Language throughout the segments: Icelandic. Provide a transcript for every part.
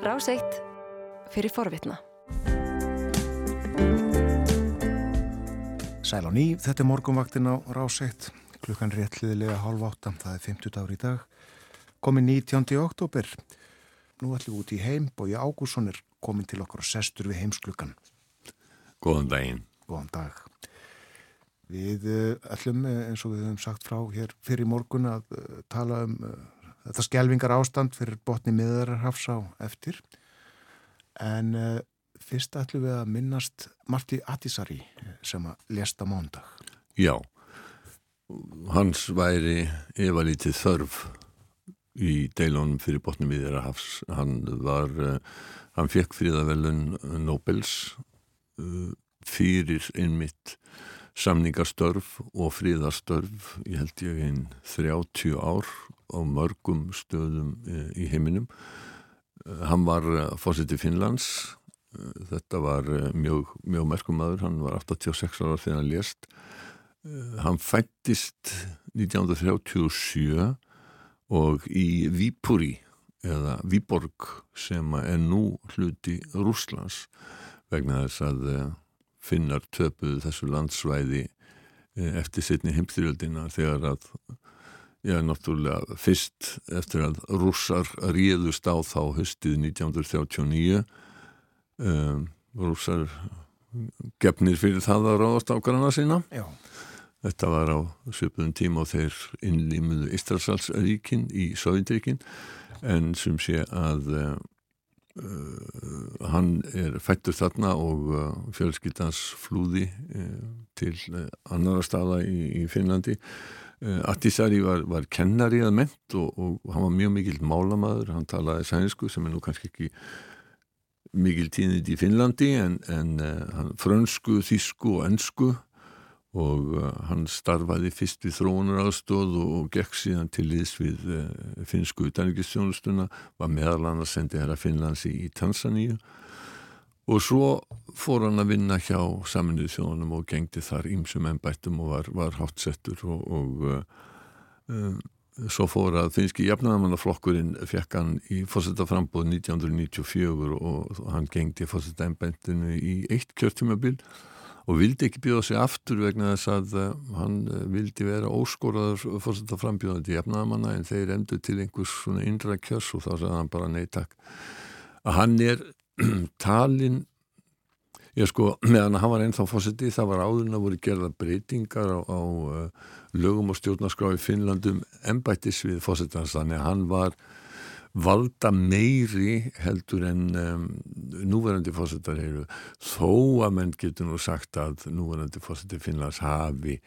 Ráseitt fyrir forvitna. Sæl á ný, þetta er morgunvaktin á Ráseitt. Klukkan réttliðilega hálf átta, það er 50 dagur í dag. Komin 19. oktober. Nú ætlum við út í heim, Bói Ágússon er komin til okkur og sestur við heimsklukkan. Góðan daginn. Góðan dag. Við eh, ætlum, eh, eins og við höfum sagt frá hér fyrir morgun að uh, tala um þetta skjelvingar ástand fyrir botni miðararhafs á eftir en uh, fyrst ætlum við að minnast Marti Atisari sem að lesta mándag. Já, hans væri efalítið þörf í deilunum fyrir botni miðararhafs. Hann var, hann fekk fríðavelun Nobels fyrir einmitt samningastörf og fríðastörf ég held ég einn 30 ár á mörgum stöðum eh, í heiminum. Eh, hann var eh, fósiti Finnlands. Þetta var mjög, mjög merkumadur, hann var 86 ára þegar hann lést. Hann fættist 1937 og í Vípuri eða Víborg sem er nú hluti Rúslands vegna þess að finnar töpuð þessu landsvæði eh, eftir sittni heimstyrjöldina þegar að já, náttúrulega fyrst eftir að rússar ríðust á þá höstið 1939 um, rússar gefnir fyrir það að ráðast ákvarðana sína Já. þetta var á söpun tíma og þeir innlýmuðu Ístrasalsríkin í Sovjetríkin en sem sé að Uh, hann er fættur þarna og uh, fjölskyldans flúði uh, til annara staða í, í Finnlandi. Attisari var, var kennari að ment og, og hann var mjög mikill málamaður, hann talaði sænsku sem er nú kannski ekki mikil tíðnit í Finnlandi en, en hann frönsku, þísku og ennsku og uh, hann starfaði fyrst við þróunaraðstóð og, gekk síðan til liðs við uh, finsku utanrikistjónustuna, var meðal hann að sendi hér að Finnlands í, Tansaníu. Og svo fór hann að vinna hjá saminuðu þjónum og gengdi þar ímsum ennbættum og var, var hátsettur og, og uh, um, svo fór að finski jafnæðamannaflokkurinn fekk hann í fórsetaframbóð 1994 og, hann gengdi fórseta ennbættinu í eitt kjörtímabil. og vildi ekki bjóða sig aftur vegna þess að uh, hann uh, vildi vera óskóraður fórsett að frambjóða til jafnaðamanna en þeir endur til einhvers svona indra kjörs og þá sagði hann bara nei takk. Að hann er talin ég sko, meðan hann var ennþá fórsetti það var áðurinn að voru gerða breytingar á, á uh, lögum og stjórnarskrá í Finnlandum ennbættis við fórsettans þannig að hann var valda meiri heldur en um, núverandi fórsetar eru. Þó að menn getur nú sagt að núverandi fórsetar Finnlands hafi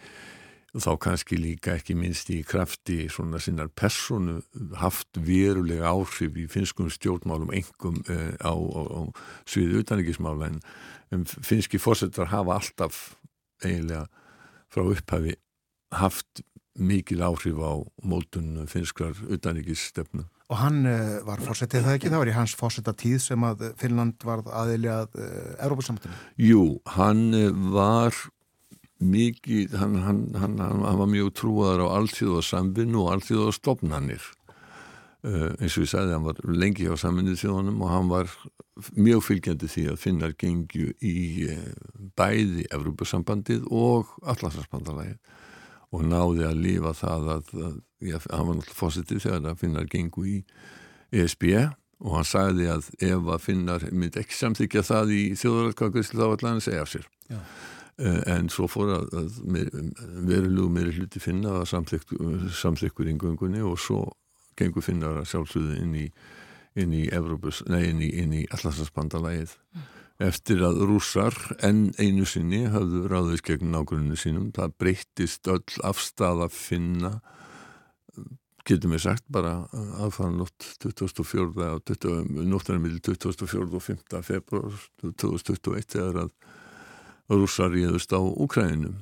þá kannski líka ekki minnst í krafti svona sinnar personu haft verulega áhrif í finskum stjórnmálum engum uh, á, á, á sviðu utanrikkismála en um, finski fórsetar hafa alltaf eiginlega frá upphafi haft mikil áhrif á mótun finskrar utanrikkisstefnu Og hann uh, var fórsetið það ekki, það var í hans fórseta tíð sem að Finnland var aðili að uh, Európa-samtinu. Jú, hann var mikið, hann, hann, hann, hann var mjög trúaður á alltíðu og stopnannir. Uh, eins og ég sagði, hann var lengi á saminnið þjóðanum og hann var mjög fylgjandi því að finnar gengju í bæði Európa-sambandið og allarsarspandalagið og náði að lífa það að, að já, hann var náttúrulega fósitið þegar að finnar gengu í ESB og hann sagði að ef að finnar myndi ekki samþykja það í þjóðaralkvæðslu þá allan að segja af sér. Já. en svo fór að, að verulegu meiri hluti finna að samþykkur í göngunni og svo gengur finnar að sjálfsögðu inn í inn í Evropus, nei inn í, í Allarsansbandalægið mm eftir að rússar enn einu sinni hafðu ráðist gegn nágrunni sínum það breyttist öll afstæða finna getum við sagt bara aðfæðan nótt 2004 nóttanum millir 2004 og 5. februar 2021 þegar að rússar ríðust á Ukræninu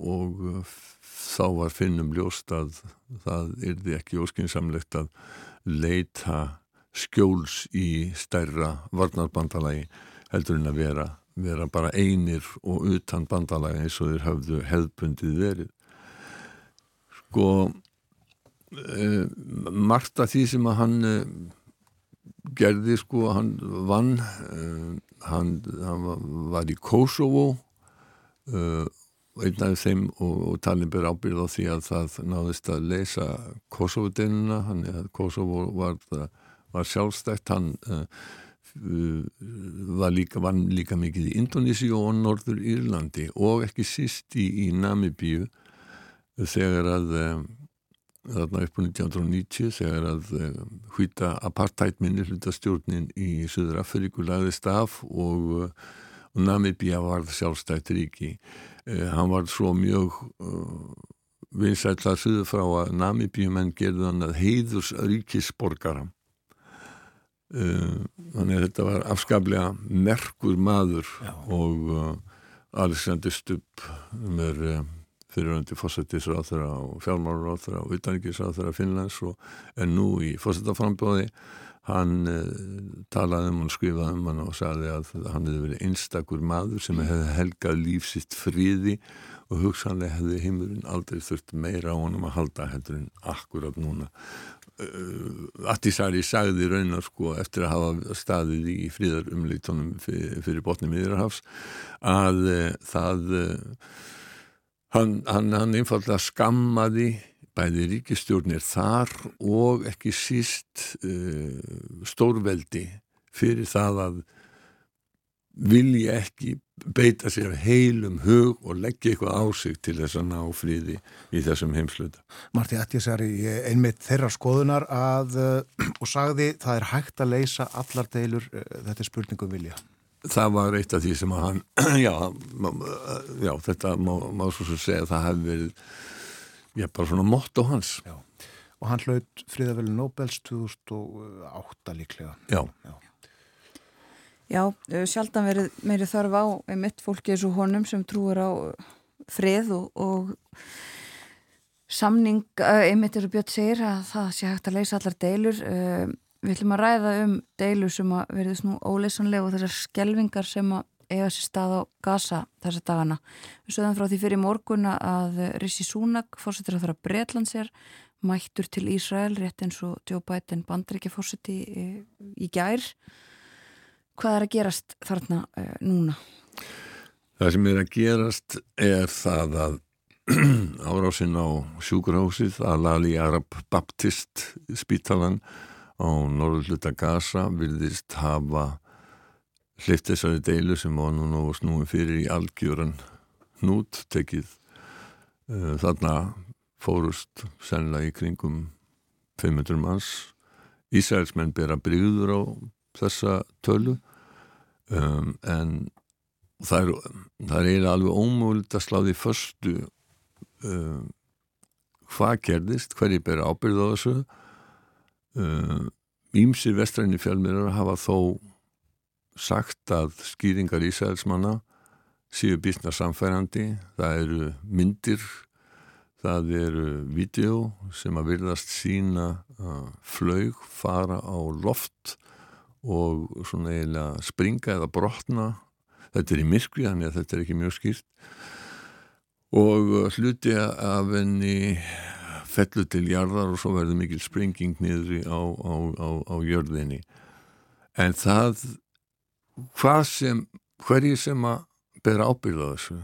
og uh, þá var finnum ljóst að það yrði ekki óskinsamlegt að leita skjóls í stærra varnarbandalagi heldur en að vera, vera bara einir og utan bandalega eins og þeir hafðu hefðbundið verið. Sko eh, margt af því sem að hann eh, gerði sko, hann vann uh, hann, hann var í Kosovo uh, einn af þeim og, og talin ber ábyrð á því að það náðist að leysa Kosovo-delina hann að Kosovo var, var sjálfstækt hann uh, var líka, var líka mikið í Indonísi og Norður Írlandi og ekki síst í, í Namibíu þegar að þarna upp á 1990 þegar að hvita apartheid minni hlutastjórnin í Suður Afríku lagðist af og, Namibíu var sjálfstækt ríki. Hann var svo mjög vinsætla suður frá að Namibíu menn gerði hann að heiðurs ríkisborgara uh, þannig að þetta var afskaplega merkur maður Já. og Alexander Stubb með fyriröndi fósættisráþara og fjármálaráþara og utanrikiðsráþara Finnlands og en nú í fósættaframbóði hann eh, talaði um og skrifaði um hann og sagði að hann hefði verið einstakur maður sem hefði helgað lífsitt fríði og hugsanlega hefði heimurinn aldrei þurft meira á honum að halda heldur en akkurat núna Attisari sagði raunar sko eftir að hafa staðið í fríðarumleitunum fyrir, botnum yfirhafs að uh, það uh, Hann, hann, hann einfallega skammaði bæði ríkistjórnir þar og ekki síst uh, stórveldi fyrir það að vilja ekki beita sér heilum hug og leggja eitthvað á sig til þess að ná fríði í þessum heimsluta. Marti Ættisari, einmitt þeirra skoðunar að, uh, og sagði það er hægt að leysa allar deilur, uh, þetta er spurningum vilja það var eitt af því sem að hann já, já þetta má, má svo svo segja að það hefði verið já, bara svona mott á hans já. og hann hlaut fríðaveli Nobels 2008 líklega já já, já sjaldan verið meiri þarf á mitt fólki eins og honum sem trúur á frið og, og samning, einmitt eru Björn segir að það sé hægt að leysa allar deilur Við ætlum að ræða um deilu sem að verðist nú óleysanlega og þessar skelvingar sem að eiga sér stað á Gaza þessa dagana. Við sögðum frá því fyrir morgunna að Rissi Súnak, fórsettir að það að Breitlands er, mættur til Ísrael, rétt eins og Joe Biden bandriki fórseti í, í gær. Hvað er að gerast þarna uh, núna? Það sem er að gerast er það að árásinn á sjúkurhásið að Lali Arab Baptist spítalan á norðluta Gaza virðist hafa hlift þessari deilu sem var nú nú snúin fyrir í algjöran hnút tekið. Uh, þarna fórust sennilega í kringum 500 manns. Ísraelsmenn bera bríður á þessa tölu um, en það er, það er alveg ómúlit að sláði förstu um, hvað gerðist, hverji bera ábyrð á þessu. Ímsir uh, vestræni fjölmiðrar hafa þó sagt að skýringar Ísælsmanna séu bísna samfærandi, það eru myndir, það eru vídeo sem að virðast sína uh, flög fara á loft og svona eiginlega springa eða brotna. Þetta er í myrkri, þannig að þetta er ekki mjög skýrt. Og hluti af enni fellu til jarðar og svo verður mikil springing niður á, á, á, á jörðinni. En það hvað sem hverji sem að bera ábyrða þessu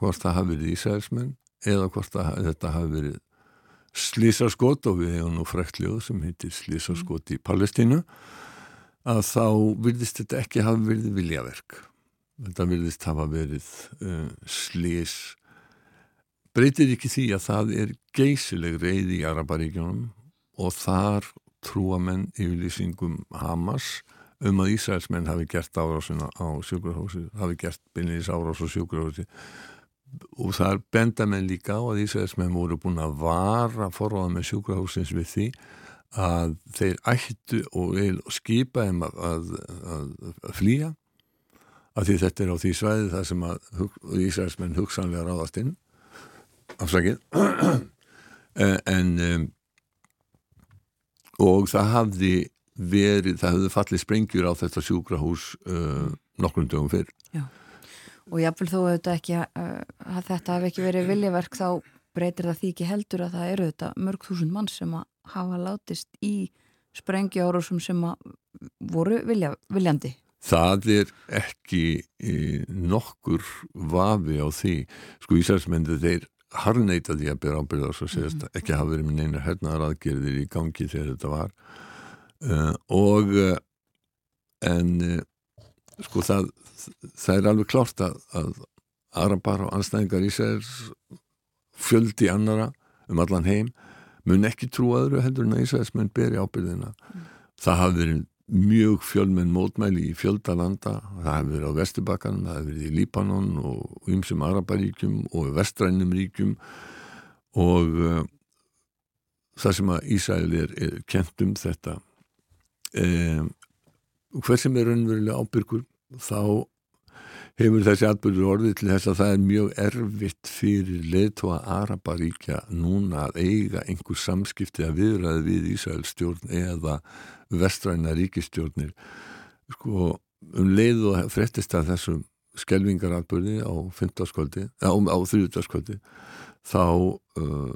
hvort það hafi verið Ísælsmenn eða hvort það, þetta hafi verið slísaskot og við hefum nú frektljóð sem heitir slísaskot í Palestínu að þá virðist þetta ekki hafi verið viljaverk. Þetta virðist hafa verið uh, slís breytir ekki því að það er geysileg reyði í Araparíkjónum og þar trúa menn yfirlýsingum Hamas um að Ísraelsmenn hafi gert árásuna á sjúkrahósi, hafi gert beinleis árás á sjúkrahósi og það benda menn líka á að Ísraelsmenn voru búin að vara forráða með sjúkrahósins við því að þeir ættu og skipa þeim að, að, að flýja af því þetta er á því svæði þar sem að Ísraelsmenn hugsanlega ráðast inn afsakið eh, en um, og það hafði verið, það hafði fallið sprengjur á þetta sjúkrahús uh, nokkrum dögum fyrr Já. og jáfnvel þó auðvitað ekki uh, að þetta hef ekki verið viljaverk þá breytir það því ekki heldur að það eru þetta mörg þúsund mann sem að hafa látist í sprengja árásum sem voru vilja, viljandi? Það er ekki e, nokkur vafi á því sko Ísraelsmennið þeir harneita því að byrja ábyrða og segast mm -hmm. ekki hafa verið með neina hernaðar aðgerðir í gangi þegar þetta var uh, og en uh, sko það það er alveg klárt að, að Arabar og anstæðingar Ísraels fjöldi annara um allan heim mun ekki trú aðru heldur en að Ísraels mun beri ábyrðina mm. það hafi verið mjög fjölmenn mótmæli í fjöldalanda það hefur verið á Vesturbakkan, það hefur verið í Líbanon og ymsum Araparíkjum og vestrænum ríkjum og uh, það sem að Ísæl er, er kent um þetta um, hver sem er raunverulega ábyrgur þá hefur þessi atbyrgur orðið til þess að það er mjög erfitt fyrir leðtóa Araparíkja núna að eiga einhver samskipti að viðræði við Ísælstjórn eða vestræna ríkistjórnir sko um leið og frettist að þessum skelvingaratbyrði á 15. á, á 30. þá uh,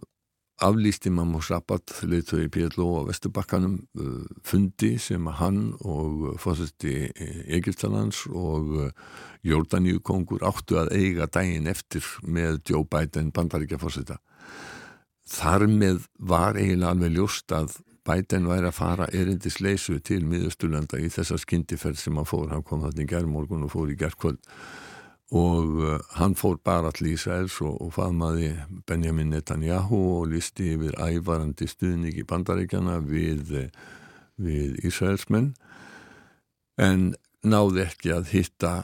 aflýsti Mammo Sabat leiðtöði PLO á Vesturbakkanum uh, fundi sem hann og fórsætti Egiptalands og uh, Jórdaníu kongur áttu að eiga daginn eftir með Joe Biden bandaríkja fórsætta þar með var eiginlega alveg ljóst að Biden væri að fara erindisleisu til miðusturlanda í þessa skindiferð sem hann fór, hann kom þarna í gerðmorgun og fór í gerðkvöld og uh, hann fór bara til Ísraels og, og faðmaði Benjamin Netanyahu og listi yfir ævarandi stuðning í bandaríkjana við, við Ísraelsmenn en náði ekki að hitta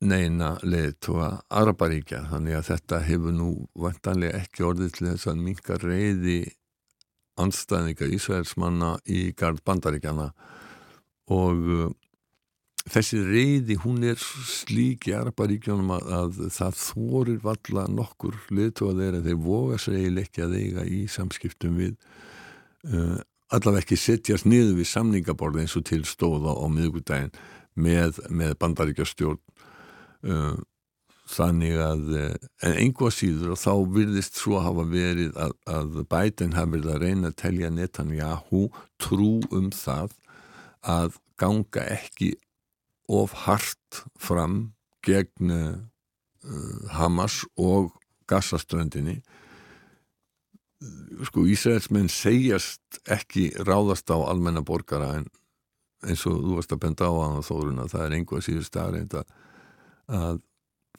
neina leðtóa Araparíkja þannig að þetta hefur nú vantanlega ekki orðið til þess að minka reyði anstæðinga Ísraelsmanna í gard bandaríkjana og uh, þessi reyði hún er slík í Araparíkjónum að, að það þorir valla nokkur liðtóa þeirra. Þeir voga ekki að eiga í samskiptum við uh, allaveg ekki setjast niður við samningaborð eins og tilstóða á miðugudagin með, með bandaríkjastjórn uh, þannig að eh, en einhvað síður og þá virðist svo hafa verið að, að Biden hafi verið að reyna að telja Netanyahu trú um það að ganga ekki of hart fram gegn uh, Hamas og Gazzaströndinni sko Ísraelsmenn segjast ekki ráðast á almenna borgara en eins og þú varst að benda á að það er einhvað síður starrið að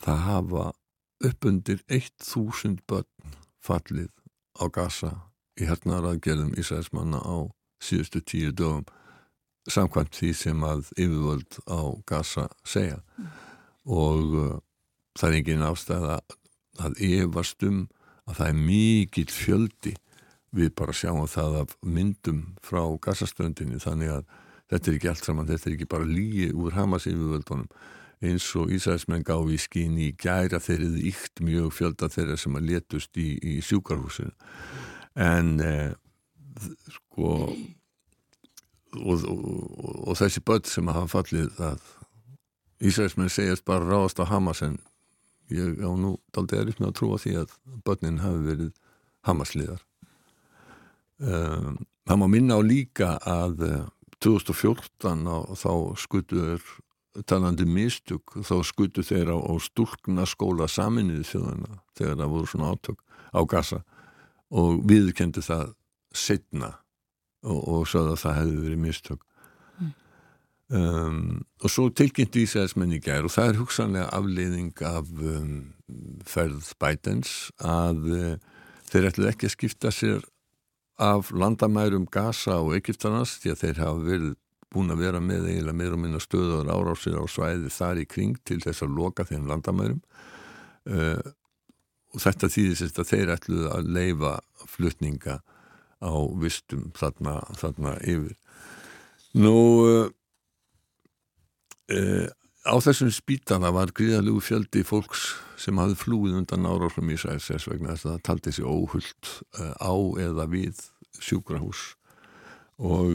það hafa uppundir 1000 börn fallið á gasa í hernaðaraðgerðum Ísraelsmanna á síðustu tíu dögum samkvæmt því sem að yfirvöld á gasa segja. Mm. og uh, það er engin ástæða að yfast um að það er mikill fjöldi. Við bara sjáum það af myndum frá gasastöndinni þannig að þetta er ekki allt saman, þetta er ekki bara líi úr Hamas yfirvöldunum. Eins og Ísæðismenn gá í skín í gæra þeirrið íkt mjög fjölda þeirra sem að letust í, í sjúkarhúsinu en eh, sko og, og, og þessi börn sem hafa fallið að Ísæðismenn segjast bara ráðast á Hamas en ég á nú daldi er upp með að trúa því að börnin hafi verið Hamasliðar. Um, það má minna á líka að 2014 á, þá skutuður talandi mistug þá skutu þeir á, á stúlkna skóla saminnið þjóðana þegar það voru svona átök á gassa og viðkendi það setna og, og sagði að það hefði verið mistug mm. um, og svo tilkynnti Ísæðismenn í gær og það er hugsanlega afleiðing af um, ferð bætens að uh, þeir ætlu ekki að skipta sér af landamærum Gaza og Egiptanas því að þeir hafa verið búin að vera með eiginlega meira og minna stöður árásir á svæði þar í kring til þess að loka þeim landamærum uh, og þetta þýðisist að þeir ætluð að leifa flutninga á vistum þarna, þarna yfir. Nú uh, á þessum spítana var gríðalegu fjöldi fólks sem hafði flúið undan árásum í sæðsess vegna þess að það taldi sig óhullt á eða við sjúkrahús og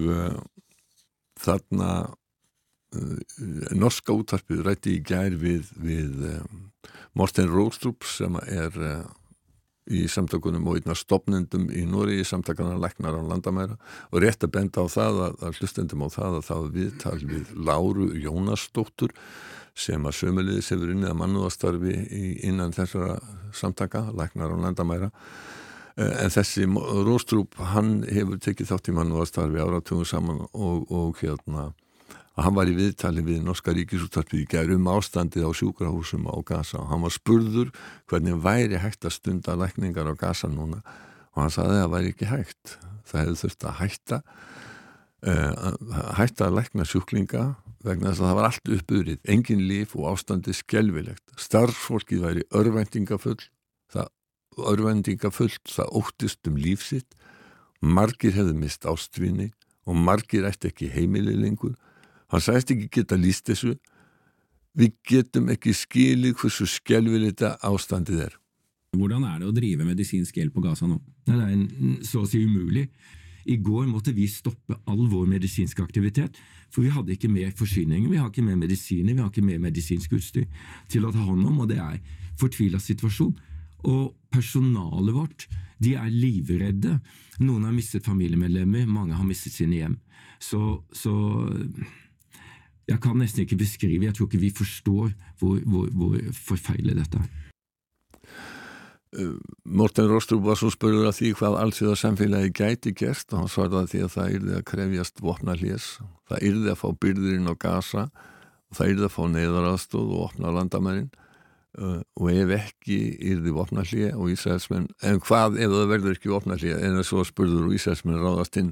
þarna uh, norska útvarpið rætti í gær við, við Morten Róstrup sem er í samtökunum og einna stopnendum í Núri í samtökunar læknar á landamæra. Og rétt að benda á það að, að hlustendum á það að það viðtal við Láru Jónasdóttur sem að sömulegis hefur unnið að mannúðastarfi innan þessara samtaka, læknar á landamæra. Eh, en þessi Róstrúp hann hefur tekið þátt í mannúðastarfi áratugum saman og, og hérna að hann var í viðtali við Norska Ríkisúttarpið í gerðum ástandið á sjúkrahúsum á Gaza. Og hann var spurður hvernig væri hægt að stunda lækningar á Gaza núna og hann saði að það væri ekki hægt. Það hefði þurft að hætta uh, hætta að lækna sjúklinga vegna þess að það var allt uppurrið, engin líf og ástandið skjelvilegt starfsfólkið væri örvendingafull það örvendingafullt, það óttist um lífsitt margir hefði mist ástvinni og margir ætti ekki heimili lengur hann sæst ekki geta líst þessu við getum ekki skilið hversu skjálfilegt þetta ástandið er Hvordan er det å drive medisinsk hjelp på Gaza nå? Det er en, så å si umulig. I går måtte vi stoppe all vår medisinske aktivitet, for vi hadde ikke mer forsyninger, vi har ikke mer medisiner, vi har ikke mer medisinsk utstyr til å ta hånd om, og det er fortvila situasjon. Og personalet vårt, de er livredde. Noen har mistet familiemedlemmer, mange har mistet sine hjem. Så, så jeg kan nesten ikke beskrive, jeg tror ikke vi forstår hvor, hvor, hvor forfeilig dette er. Eh, Morten Róstrúb var svo spurður að því hvað allsíða samfélagi gæti gerst og hann svarði að því að það yrði að krefjast vopna hljés, það yrði að fá byrðurinn á gasa og það yrði að fá neyðaraðstóð og opna landamærin. Uh, og ef ekki yrði vopna hljé og Ísraelsmenn en hvað ef það verður ekki vopna hljé en það svo spurður og Ísraelsmenn ráðast inn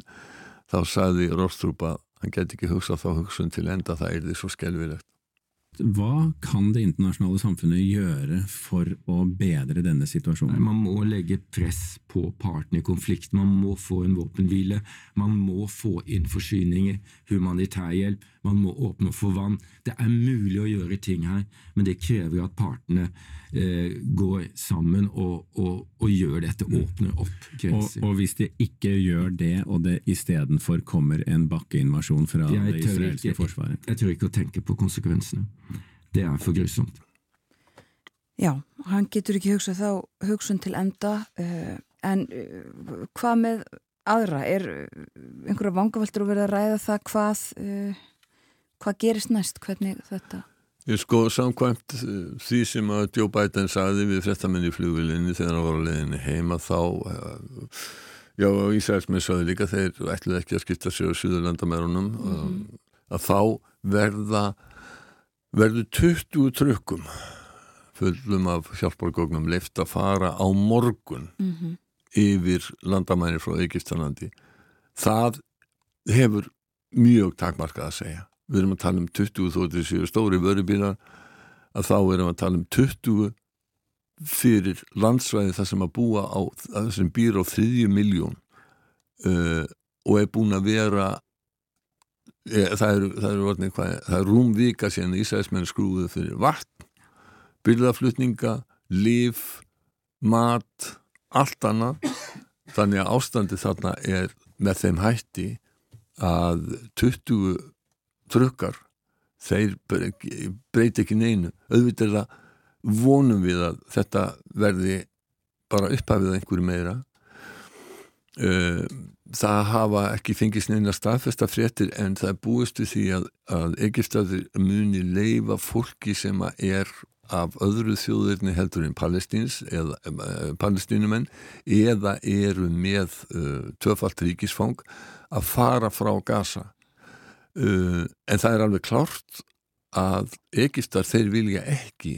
þá sagði Róstrúb að han gæti ikke huske þá hugsun til enda það er det så skelvilegt. Hva kan det internasjonale samfunnet gjøre for å bedre denne situasjonen? Man må legge press på partene i konflikt. Man må få en våpenhvile. Man må få inn forsyninger, humanitær hjelp. Man må åpne for vann. Det er mulig å gjøre ting her, men det krever at partene eh, går sammen og, og, og, gjør dette, mm. åpner opp grenser. Og, og, hvis de ikke gjør det, og det istedenfor kommer en bakkeinvasjon fra jeg det israelske ikke, forsvaret? Jeg, jeg tør ikke å tenke på konsekvensene. Det er for grusomt. Já, hann getur ekki hugsað þá hugsun til enda uh, en uh, hvað með aðra? Er uh, einhverja vangaveltur að vera að ræða það hvað hvað gerist næst, hvernig þetta Ég sko samkvæmt því sem að Joe Biden saði við frettamenni í flugvilinni þegar hann var að leiðinni heima þá já og Ísraelsmið saði líka þeir ætluði ekki að skipta sér á Suðurlandamærunum mm -hmm. að þá verða verður 20 trukkum fullum af hjálpargóknum leift að fara á morgun mm -hmm. Yfir landamæri frá Egistanlandi það hefur mjög takmarkað að segja. Við erum að tala um 20 þóttir séu stóri vörubílar að þá erum að tala um 20 fyrir landsvæði það sem að búa á það sem býr á þriðju miljón uh, og er búin að vera e, það eru eitthvað það er rúmvika síðan Ísæðismenn skrúðu fyrir vatn byrðaflutninga, líf mat, allt annað. Þannig að ástandi þarna er með þeim hætti að 20 trukkar þeir breyti ekki neinu. Auðvitað er það vonum við að þetta verði bara upphafið einhverju meira. Uh, það hafa ekki fengist neina staðfesta fréttir en það búist við því að, að Egiptaður muni leifa fólki sem er af öðru þjóðirni heldur en palestins eða uh, palestinumenn eða eru með uh, töfalt ríkisfang að fara frá Gaza. Uh, en það er alveg klárt að Egiptar þeir vilja ekki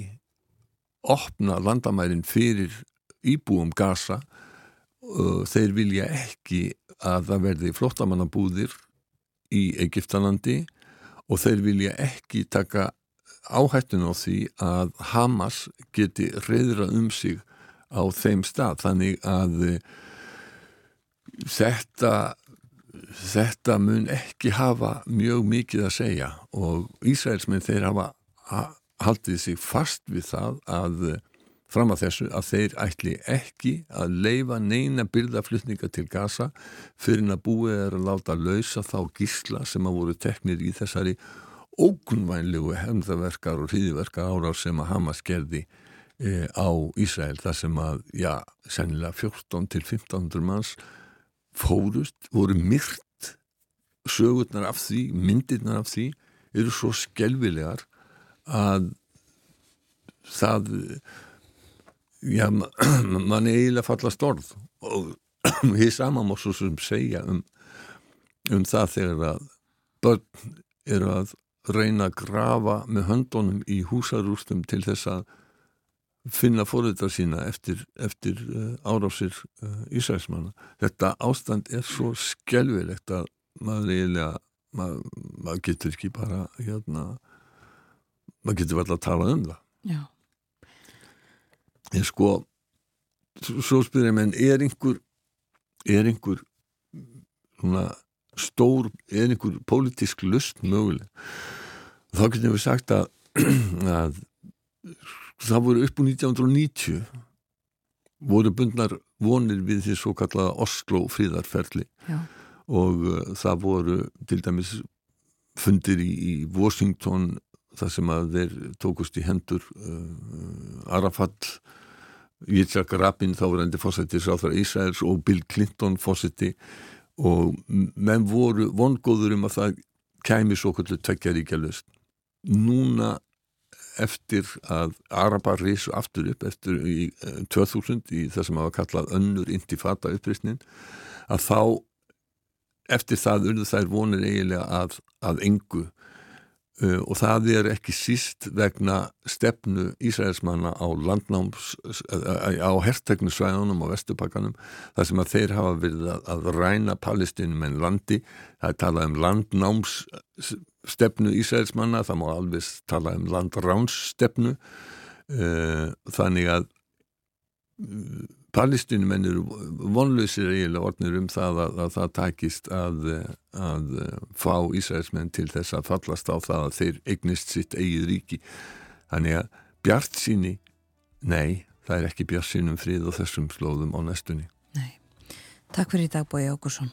opna landamærin fyrir íbúum Gaza þeir vilja ekki að það verði flottamannabúðir í Egiptalandi og þeir vilja ekki taka áhættun á því að Hamas geti reyðra um sig á þeim stað. Þannig að uh, þetta þetta mun ekki hafa mjög mikið að segja og Ísraelsminn þeir hafa haldið sig fast við það að fram að þessu að þeir ætli ekki að leifa neina byrðaflutninga til Gaza fyrir að búið er að láta lausa þá gísla sem að voru teknir í þessari ógunvænlegu hefndaverkar og hríðverkar ára sem að Hamas gerði e, á Ísrael þar sem að, já, sennilega 14 til 1500 manns fórust, voru myrt. Sögurnar af því, myndirnar af því eru svo skelvilegar að það já, mann er eiginlega fallast orð og því saman má svo sem segja um, um það þegar að börn eru að reyna að grafa með höndunum í húsarústum til þess að finna fóröldar sína eftir, eftir uh, árásir uh, Ísraelsmanna. Þetta ástand er svo skelvilegt að maður eiginlega, maður, maður getur ekki bara, hérna, maður getur vel að tala um það. Já. En sko, svo spyrir ég, menn, er einhver, er einhver svona stór, er einhver pólitísk lust möguleg? Þá getum við sagt að, að það voru upp úr 1990 voru bundnar vonir við því svo kallaða Oslo fríðarferli Já. og uh, það voru til dæmis fundir í, í Washington þar sem að þeir tókust í hendur uh, Arafat Yitzhak Rabin þá var endi fórsætti Sáþara Ísraels og Bill Clinton fórsætti og menn voru vongóður um að það kæmi svo kvöldu tveggjaríkja löst núna eftir að Arabar risu aftur upp eftir í 2000 í það sem hafa kallað önnur intifata upprýstnin að þá eftir það urðu þær vonir eiginlega að, að engu og það er ekki síst vegna stefnu Ísraelsmanna á landnáms á herrtegnusvæðunum á vestupakkanum þar sem að þeir hafa verið að, ræna palestinum en landi. Það er talað um landnáms stefnu Ísraelsmanna, það má alveg tala um landránsstefnu. Uh, þannig að palestinumenn eru vonlausir eiginlega orðnir um það að, að það takist að, að fá Ísraelsmenn til þess að fallast á það að þeir eignist sitt eigið ríki. Þannig að bjart síni nei, það er ekki bjart sínum frið og þessum slóðum á næstunni. Nei, takk fyrir í dag Bói Ágursson